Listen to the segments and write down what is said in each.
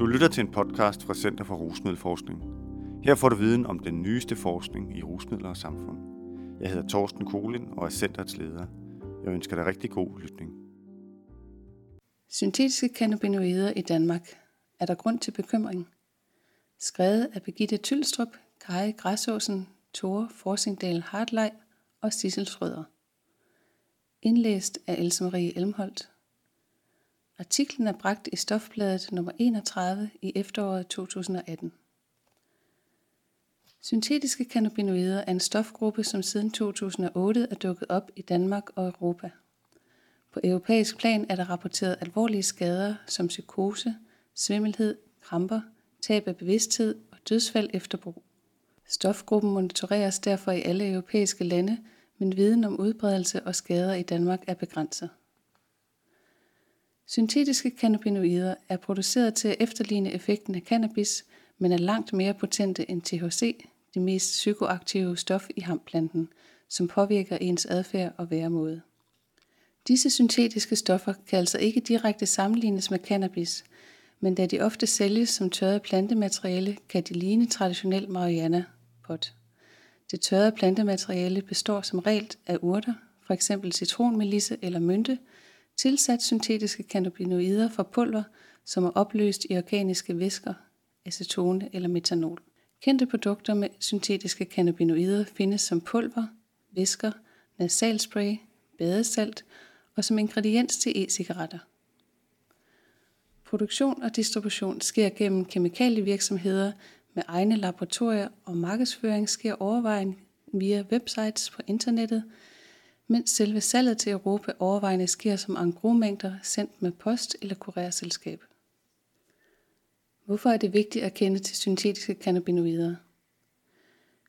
Du lytter til en podcast fra Center for Rusmiddelforskning. Her får du viden om den nyeste forskning i rusmidler og samfund. Jeg hedder Torsten Kolin og er centerets leder. Jeg ønsker dig rigtig god lytning. Syntetiske cannabinoider i Danmark. Er der grund til bekymring? Skrevet af Birgitte Tylstrup, Kai Græsåsen, Tore Forsingdal Hartlej og Sissel Schrøder. Indlæst af Else Marie Elmholdt. Artiklen er bragt i Stofbladet nummer 31 i efteråret 2018. Syntetiske cannabinoider er en stofgruppe, som siden 2008 er dukket op i Danmark og Europa. På europæisk plan er der rapporteret alvorlige skader som psykose, svimmelhed, kramper, tab af bevidsthed og dødsfald efter brug. Stofgruppen monitoreres derfor i alle europæiske lande, men viden om udbredelse og skader i Danmark er begrænset. Syntetiske cannabinoider er produceret til at efterligne effekten af cannabis, men er langt mere potente end THC, det mest psykoaktive stof i hamplanten, som påvirker ens adfærd og væremåde. Disse syntetiske stoffer kan altså ikke direkte sammenlignes med cannabis, men da de ofte sælges som tørret plantemateriale, kan de ligne traditionel marijuana pot. Det tørrede plantemateriale består som regel af urter, f.eks. citronmelisse eller mynte, tilsat syntetiske cannabinoider fra pulver, som er opløst i organiske væsker, acetone eller metanol. Kendte produkter med syntetiske cannabinoider findes som pulver, væsker, nasalspray, badesalt og som ingrediens til e-cigaretter. Produktion og distribution sker gennem kemikalievirksomheder med egne laboratorier, og markedsføring sker overvejende via websites på internettet, mens selve salget til Europa overvejende sker som engrosmængder sendt med post eller kurerselskab. Hvorfor er det vigtigt at kende til syntetiske cannabinoider?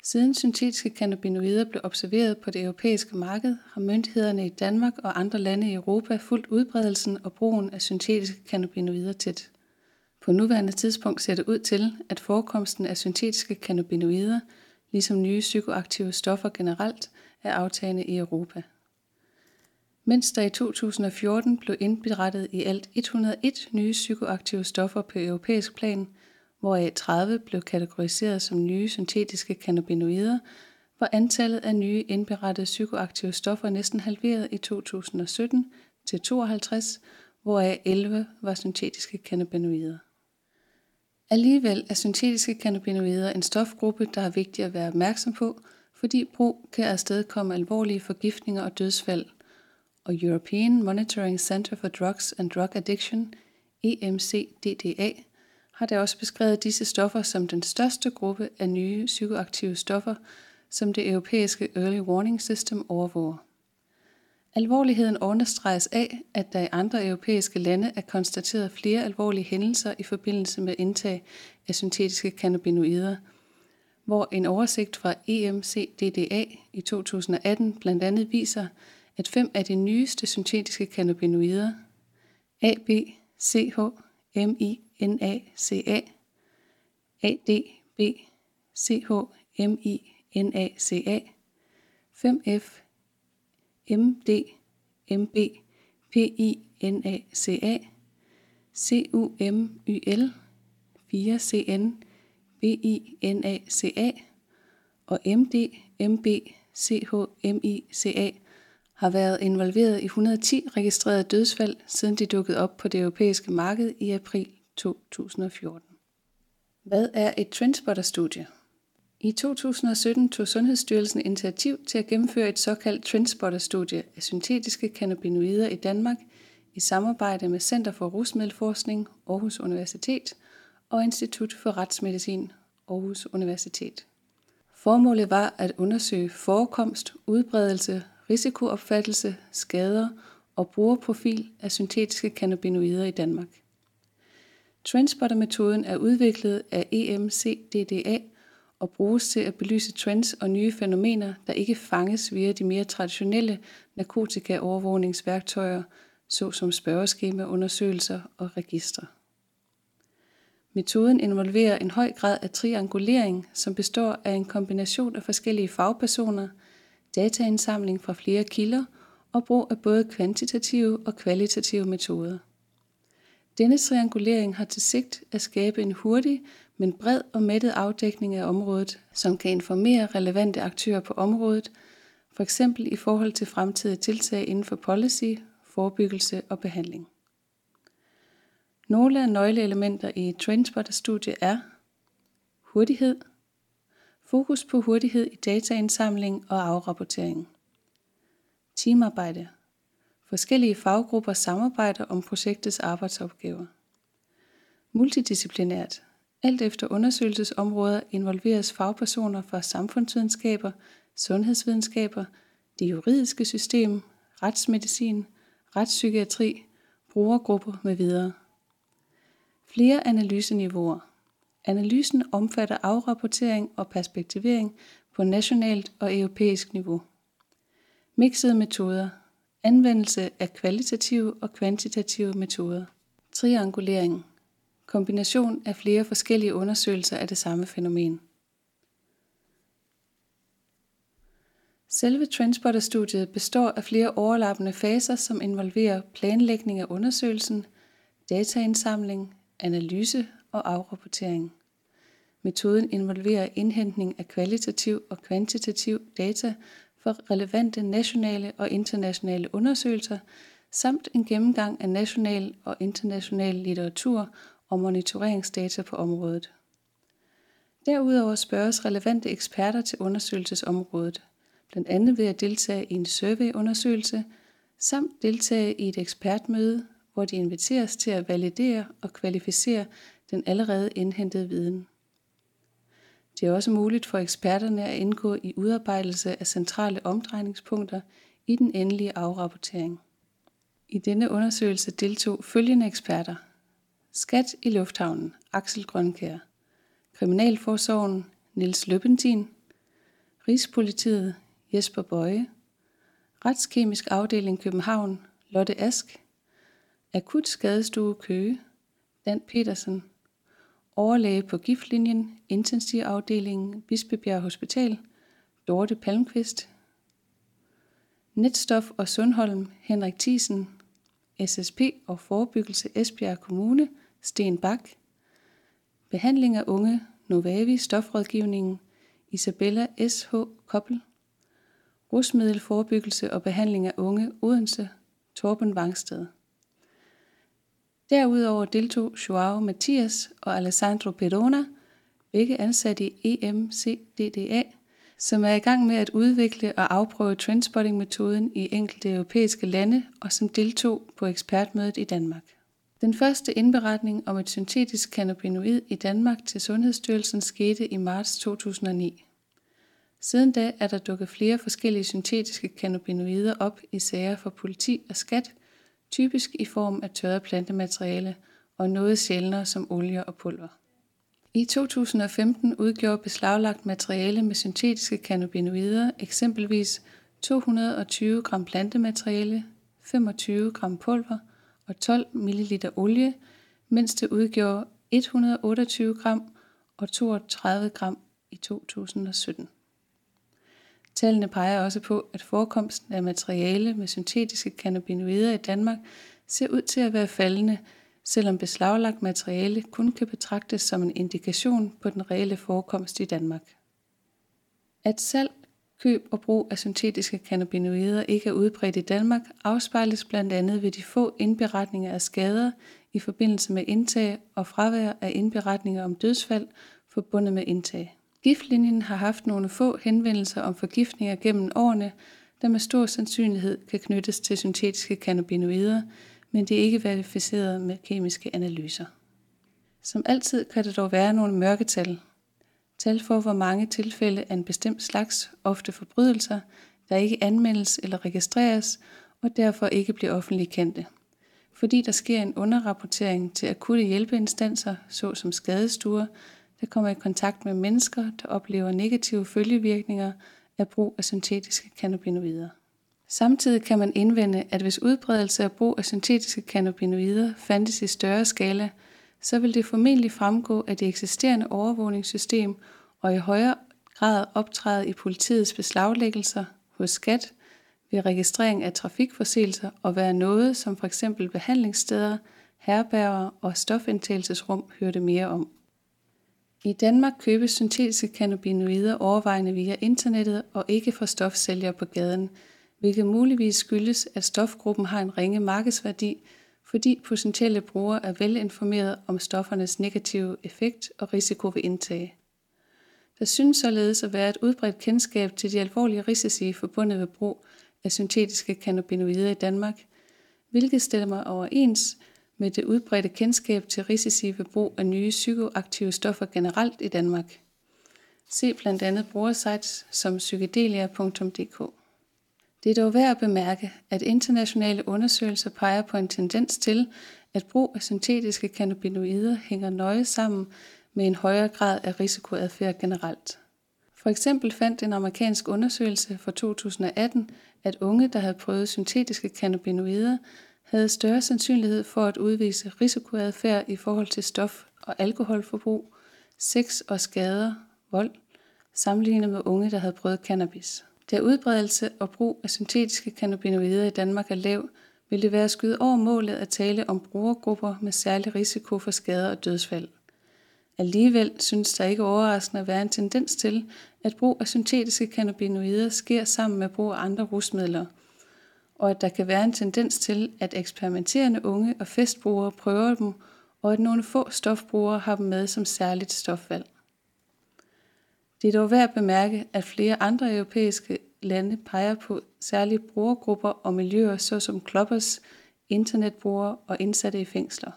Siden syntetiske cannabinoider blev observeret på det europæiske marked, har myndighederne i Danmark og andre lande i Europa fulgt udbredelsen og brugen af syntetiske cannabinoider tæt. På nuværende tidspunkt ser det ud til, at forekomsten af syntetiske cannabinoider, ligesom nye psykoaktive stoffer generelt, er aftagende i Europa. Mens der i 2014 blev indberettet i alt 101 nye psykoaktive stoffer på europæisk plan, hvoraf 30 blev kategoriseret som nye syntetiske cannabinoider, var antallet af nye indberettede psykoaktive stoffer næsten halveret i 2017 til 52, hvoraf 11 var syntetiske cannabinoider. Alligevel er syntetiske cannabinoider en stofgruppe, der er vigtig at være opmærksom på, fordi brug kan afstedkomme alvorlige forgiftninger og dødsfald, og European Monitoring Center for Drugs and Drug Addiction, EMCDDA, har da også beskrevet disse stoffer som den største gruppe af nye psykoaktive stoffer, som det europæiske Early Warning System overvåger. Alvorligheden understreges af, at der i andre europæiske lande er konstateret flere alvorlige hændelser i forbindelse med indtag af syntetiske cannabinoider, hvor en oversigt fra EMCDDA i 2018 blandt andet viser, at fem af de nyeste syntetiske cannabinoider, A, B, CH, MINACA, AD, B, CH, MINACA, 5F, MD, MB, PINACA, CUMYL, 4CN, BINACA og MD, MB, CHMICA har været involveret i 110 registrerede dødsfald, siden de dukkede op på det europæiske marked i april 2014. Hvad er et trendspotter-studie? I 2017 tog Sundhedsstyrelsen initiativ til at gennemføre et såkaldt trendspotter-studie af syntetiske cannabinoider i Danmark i samarbejde med Center for Rusmiddelforskning, Aarhus Universitet og Institut for Retsmedicin, Aarhus Universitet. Formålet var at undersøge forekomst, udbredelse, risikoopfattelse, skader og brugerprofil af syntetiske cannabinoider i Danmark. Trendspotter-metoden er udviklet af EMCDDA og bruges til at belyse trends og nye fænomener, der ikke fanges via de mere traditionelle narkotikaovervågningsværktøjer, såsom spørgeskemaundersøgelser og registre. Metoden involverer en høj grad af triangulering, som består af en kombination af forskellige fagpersoner – dataindsamling fra flere kilder og brug af både kvantitative og kvalitative metoder. Denne triangulering har til sigt at skabe en hurtig, men bred og mættet afdækning af området, som kan informere relevante aktører på området, f.eks. i forhold til fremtidige tiltag inden for policy, forebyggelse og behandling. Nogle af nøgleelementer i Trainspotter-studiet er hurtighed, fokus på hurtighed i dataindsamling og afrapportering, teamarbejde, forskellige faggrupper samarbejder om projektets arbejdsopgaver, multidisciplinært, alt efter undersøgelsesområder involveres fagpersoner fra samfundsvidenskaber, sundhedsvidenskaber, det juridiske system, retsmedicin, retspsykiatri, brugergrupper med videre. Flere analyseniveauer. Analysen omfatter afrapportering og perspektivering på nationalt og europæisk niveau. Mixede metoder. Anvendelse af kvalitative og kvantitative metoder. Triangulering. Kombination af flere forskellige undersøgelser af det samme fænomen. Selve Transporter-studiet består af flere overlappende faser, som involverer planlægning af undersøgelsen, dataindsamling, analyse og afrapportering. Metoden involverer indhentning af kvalitativ og kvantitativ data for relevante nationale og internationale undersøgelser, samt en gennemgang af national og international litteratur og monitoreringsdata på området. Derudover spørges relevante eksperter til undersøgelsesområdet, blandt andet ved at deltage i en surveyundersøgelse, samt deltage i et ekspertmøde, hvor de inviteres til at validere og kvalificere den allerede indhentede viden. Det er også muligt for eksperterne at indgå i udarbejdelse af centrale omdrejningspunkter i den endelige afrapportering. I denne undersøgelse deltog følgende eksperter. Skat i Lufthavnen, Axel Grønkær. Kriminalforsorgen, Niels Løbentin. Rigspolitiet, Jesper Bøje. Retskemisk afdeling København, Lotte Ask. Akut skadestue Køge, Dan Petersen. Overlæge på giftlinjen, intensivafdelingen, Bispebjerg Hospital, Dorte Palmqvist. Netstof og Sundholm, Henrik Thiesen. SSP og forebyggelse Esbjerg Kommune, Sten Bak. Behandling af unge, Novavi Stofrådgivningen, Isabella S.H. Koppel. Rusmiddelforebyggelse og behandling af unge, Odense, Torben Vangsted. Derudover deltog Joao Matias og Alessandro Perona, begge ansat i EMCDDA, som er i gang med at udvikle og afprøve trendspotting-metoden i enkelte europæiske lande og som deltog på ekspertmødet i Danmark. Den første indberetning om et syntetisk cannabinoid i Danmark til Sundhedsstyrelsen skete i marts 2009. Siden da er der dukket flere forskellige syntetiske cannabinoider op i sager for politi og skat, typisk i form af tørret plantemateriale og noget sjældnere som olie og pulver. I 2015 udgjorde beslaglagt materiale med syntetiske cannabinoider eksempelvis 220 gram plantemateriale, 25 gram pulver og 12 ml olie, mens det udgjorde 128 gram og 32 gram i 2017. Tallene peger også på, at forekomsten af materiale med syntetiske cannabinoider i Danmark ser ud til at være faldende, selvom beslaglagt materiale kun kan betragtes som en indikation på den reelle forekomst i Danmark. At salg, køb og brug af syntetiske cannabinoider ikke er udbredt i Danmark, afspejles blandt andet ved de få indberetninger af skader i forbindelse med indtag og fravær af indberetninger om dødsfald forbundet med indtag. Giftlinjen har haft nogle få henvendelser om forgiftninger gennem årene, der med stor sandsynlighed kan knyttes til syntetiske cannabinoider, men det er ikke verificeret med kemiske analyser. Som altid kan der dog være nogle mørketal. Tal for, hvor mange tilfælde af en bestemt slags, ofte forbrydelser, der ikke anmeldes eller registreres, og derfor ikke bliver offentligt kendte. Fordi der sker en underrapportering til akutte hjælpeinstanser, såsom skadestuer, der kommer i kontakt med mennesker, der oplever negative følgevirkninger af brug af syntetiske cannabinoider. Samtidig kan man indvende, at hvis udbredelse af brug af syntetiske cannabinoider fandtes i større skala, så vil det formentlig fremgå af det eksisterende overvågningssystem og i højere grad optræde i politiets beslaglæggelser hos skat ved registrering af trafikforseelser og være noget, som f.eks. behandlingssteder, herberger og stofindtagelsesrum hørte mere om. I Danmark købes syntetiske cannabinoider overvejende via internettet og ikke fra stofsælgere på gaden, hvilket muligvis skyldes, at stofgruppen har en ringe markedsværdi, fordi potentielle brugere er velinformeret om stoffernes negative effekt og risiko ved indtag. Der synes således at være et udbredt kendskab til de alvorlige risici forbundet ved brug af syntetiske cannabinoider i Danmark, hvilket stemmer overens med det udbredte kendskab til risici ved brug af nye psykoaktive stoffer generelt i Danmark. Se blandt andet brugersites som psykedelia.dk. Det er dog værd at bemærke, at internationale undersøgelser peger på en tendens til, at brug af syntetiske cannabinoider hænger nøje sammen med en højere grad af risikoadfærd generelt. For eksempel fandt en amerikansk undersøgelse fra 2018, at unge, der havde prøvet syntetiske cannabinoider, havde større sandsynlighed for at udvise risikoadfærd i forhold til stof- og alkoholforbrug, sex og skader, vold, sammenlignet med unge, der havde prøvet cannabis. Da udbredelse og brug af syntetiske cannabinoider i Danmark er lav, vil det være at skyde over målet at tale om brugergrupper med særlig risiko for skader og dødsfald. Alligevel synes der ikke overraskende at være en tendens til, at brug af syntetiske cannabinoider sker sammen med brug af andre rusmidler, og at der kan være en tendens til, at eksperimenterende unge og festbrugere prøver dem, og at nogle få stofbrugere har dem med som særligt stofvalg. Det er dog værd at bemærke, at flere andre europæiske lande peger på særlige brugergrupper og miljøer, såsom kloppers, internetbrugere og indsatte i fængsler.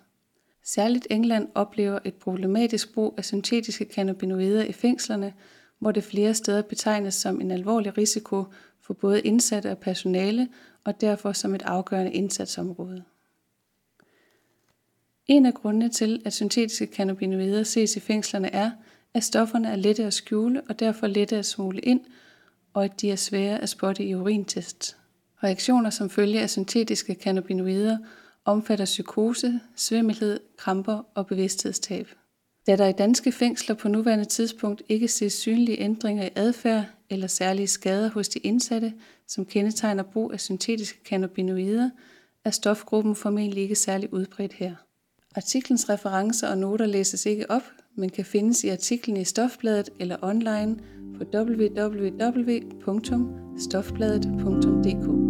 Særligt England oplever et problematisk brug af syntetiske cannabinoider i fængslerne, hvor det flere steder betegnes som en alvorlig risiko for både indsatte og personale, og derfor som et afgørende indsatsområde. En af grundene til, at syntetiske cannabinoider ses i fængslerne er, at stofferne er lette at skjule og derfor lette at smule ind, og at de er svære at spotte i urintest. Reaktioner som følge af syntetiske cannabinoider omfatter psykose, svimmelhed, kramper og bevidsthedstab. Da der i danske fængsler på nuværende tidspunkt ikke ses synlige ændringer i adfærd eller særlige skader hos de indsatte, som kendetegner brug af syntetiske cannabinoider, er stofgruppen formentlig ikke særlig udbredt her. Artiklens referencer og noter læses ikke op, men kan findes i artiklen i Stofbladet eller online på www.stofbladet.dk.